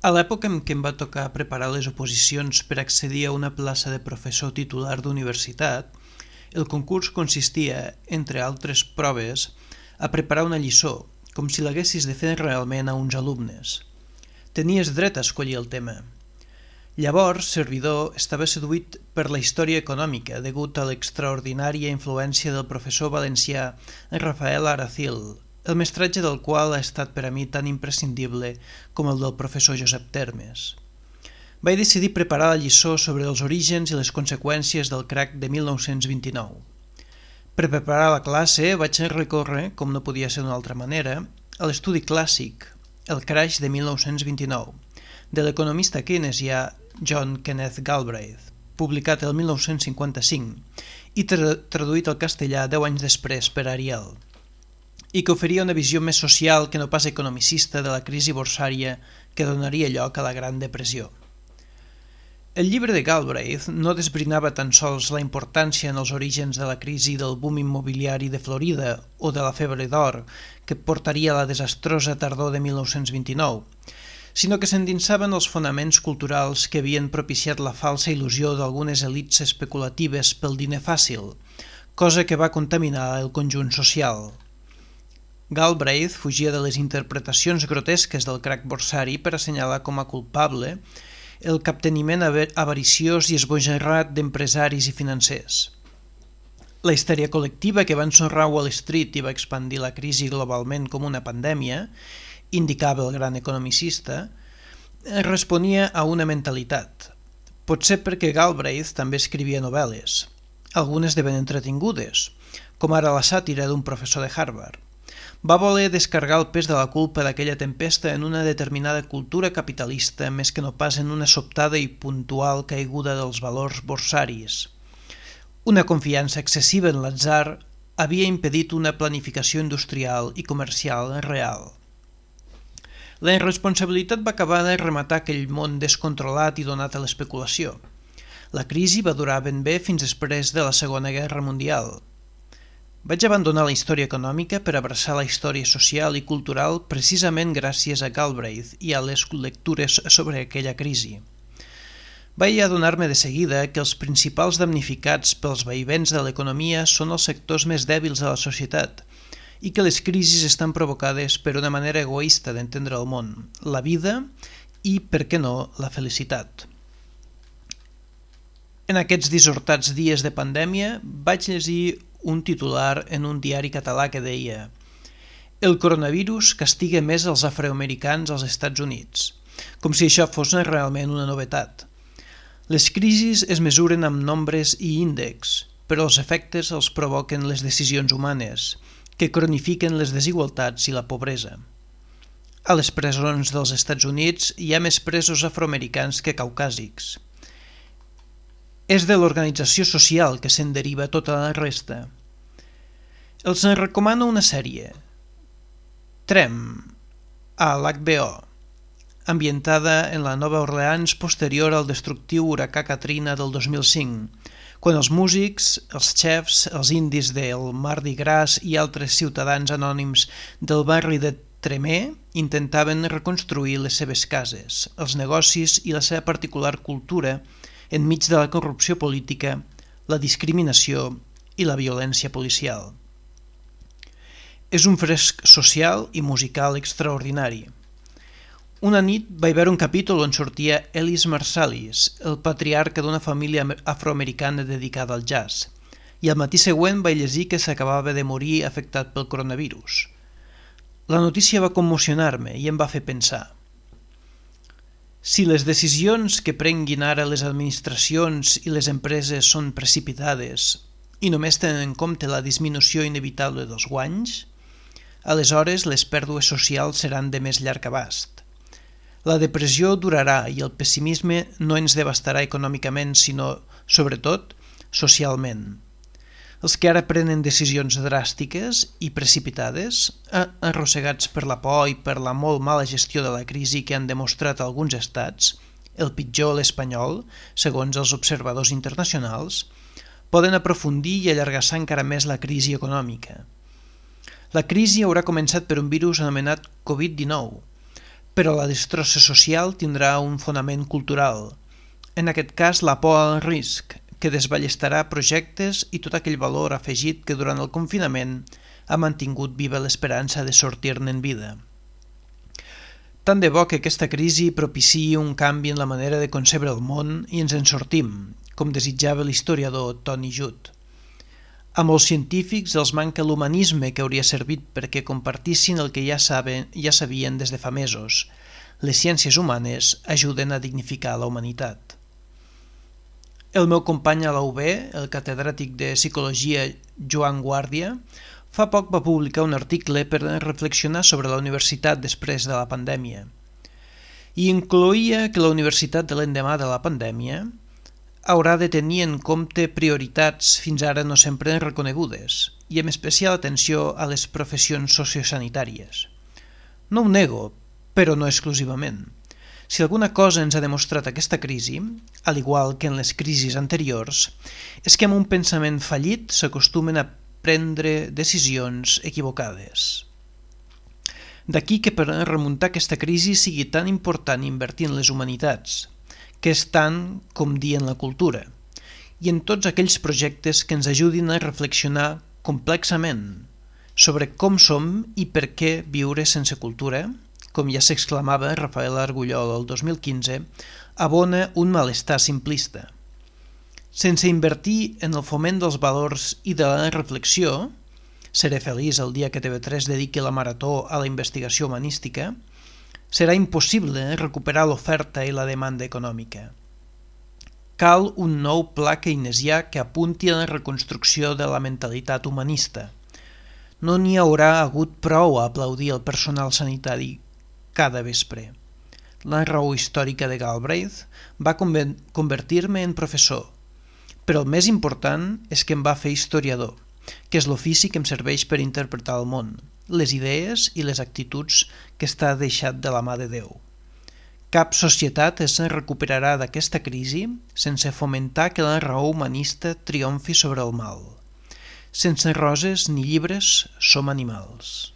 A l'època en què em va tocar preparar les oposicions per accedir a una plaça de professor titular d'universitat, el concurs consistia, entre altres proves, a preparar una lliçó, com si l'haguessis de fer realment a uns alumnes. Tenies dret a escollir el tema. Llavors, servidor estava seduït per la història econòmica degut a l'extraordinària influència del professor valencià Rafael Aracil, el mestratge del qual ha estat per a mi tan imprescindible com el del professor Josep Termes. Vaig decidir preparar la lliçó sobre els orígens i les conseqüències del crac de 1929. Per preparar la classe vaig recórrer, com no podia ser d'una altra manera, a l'estudi clàssic, el crash de 1929, de l'economista keynesià John Kenneth Galbraith, publicat el 1955 i tra traduït al castellà deu anys després per Ariel i que oferia una visió més social que no pas economicista de la crisi borsària que donaria lloc a la Gran Depressió. El llibre de Galbraith no desbrinava tan sols la importància en els orígens de la crisi del boom immobiliari de Florida o de la febre d'or que portaria la desastrosa tardor de 1929, sinó que s'endinsaven els fonaments culturals que havien propiciat la falsa il·lusió d'algunes elites especulatives pel diner fàcil, cosa que va contaminar el conjunt social. Galbraith fugia de les interpretacions grotesques del crac borsari per assenyalar com a culpable el capteniment avariciós i esbojarrat d'empresaris i financers. La histèria col·lectiva que va ensorrar Wall Street i va expandir la crisi globalment com una pandèmia, indicava el gran economicista, responia a una mentalitat. Potser perquè Galbraith també escrivia novel·les, algunes de ben entretingudes, com ara la sàtira d'un professor de Harvard va voler descarregar el pes de la culpa d'aquella tempesta en una determinada cultura capitalista més que no pas en una sobtada i puntual caiguda dels valors borsaris. Una confiança excessiva en l'atzar havia impedit una planificació industrial i comercial real. La irresponsabilitat va acabar de rematar aquell món descontrolat i donat a l'especulació. La crisi va durar ben bé fins després de la Segona Guerra Mundial, vaig abandonar la història econòmica per abraçar la història social i cultural precisament gràcies a Galbraith i a les lectures sobre aquella crisi. Vaig adonar-me de seguida que els principals damnificats pels vaivents de l'economia són els sectors més dèbils de la societat i que les crisis estan provocades per una manera egoista d'entendre el món, la vida i, per què no, la felicitat. En aquests dissortats dies de pandèmia vaig llegir un titular en un diari català que deia «El coronavirus castiga més els afroamericans als Estats Units», com si això fos realment una novetat. Les crisis es mesuren amb nombres i índexs, però els efectes els provoquen les decisions humanes, que cronifiquen les desigualtats i la pobresa. A les presons dels Estats Units hi ha més presos afroamericans que caucàsics. És de l'organització social que se'n deriva tota la resta. Els en recomano una sèrie. Trem, a l'HBO, ambientada en la Nova Orleans posterior al destructiu huracà Katrina del 2005, quan els músics, els xefs, els indis del Mardi Gras i altres ciutadans anònims del barri de Tremé intentaven reconstruir les seves cases, els negocis i la seva particular cultura enmig de la corrupció política, la discriminació i la violència policial. És un fresc social i musical extraordinari. Una nit vaig veure un capítol on sortia Ellis Marsalis, el patriarca d'una família afroamericana dedicada al jazz, i al matí següent vaig llegir que s'acabava de morir afectat pel coronavirus. La notícia va commocionar-me i em va fer pensar – si les decisions que prenguin ara les administracions i les empreses són precipitades i només tenen en compte la disminució inevitable dels guanys, aleshores les pèrdues socials seran de més llarg abast. La depressió durarà i el pessimisme no ens devastarà econòmicament, sinó, sobretot, socialment. Els que ara prenen decisions dràstiques i precipitades, arrossegats per la por i per la molt mala gestió de la crisi que han demostrat alguns estats, el pitjor l'espanyol, segons els observadors internacionals, poden aprofundir i allargassar encara més la crisi econòmica. La crisi haurà començat per un virus anomenat Covid-19, però la destrossa social tindrà un fonament cultural. En aquest cas, la por al risc, que desballestarà projectes i tot aquell valor afegit que durant el confinament ha mantingut viva l'esperança de sortir-ne en vida. Tant de bo que aquesta crisi propiciï un canvi en la manera de concebre el món i ens en sortim, com desitjava l'historiador Tony Judd. A molts científics els manca l'humanisme que hauria servit perquè compartissin el que ja, saben, ja sabien des de fa mesos. Les ciències humanes ajuden a dignificar la humanitat. El meu company a la UB, el catedràtic de Psicologia Joan Guàrdia, fa poc va publicar un article per reflexionar sobre la universitat després de la pandèmia. I incloïa que la universitat de l'endemà de la pandèmia haurà de tenir en compte prioritats fins ara no sempre reconegudes i amb especial atenció a les professions sociosanitàries. No ho nego, però no exclusivament. Si alguna cosa ens ha demostrat aquesta crisi, al igual que en les crisis anteriors, és que amb un pensament fallit s'acostumen a prendre decisions equivocades. D'aquí que per remuntar aquesta crisi sigui tan important invertir en les humanitats, que és tant com dir en la cultura, i en tots aquells projectes que ens ajudin a reflexionar complexament sobre com som i per què viure sense cultura, com ja s'exclamava Rafael Argullol el 2015, abona un malestar simplista. Sense invertir en el foment dels valors i de la reflexió, seré feliç el dia que TV3 dediqui la marató a la investigació humanística, serà impossible recuperar l'oferta i la demanda econòmica. Cal un nou pla keynesià que apunti a la reconstrucció de la mentalitat humanista. No n'hi haurà hagut prou a aplaudir el personal sanitari cada vespre. La raó històrica de Galbraith va convertir-me en professor, però el més important és que em va fer historiador, que és l'ofici que em serveix per interpretar el món les idees i les actituds que està deixat de la mà de Déu. Cap societat es recuperarà d'aquesta crisi sense fomentar que la raó humanista triomfi sobre el mal. Sense roses ni llibres som animals.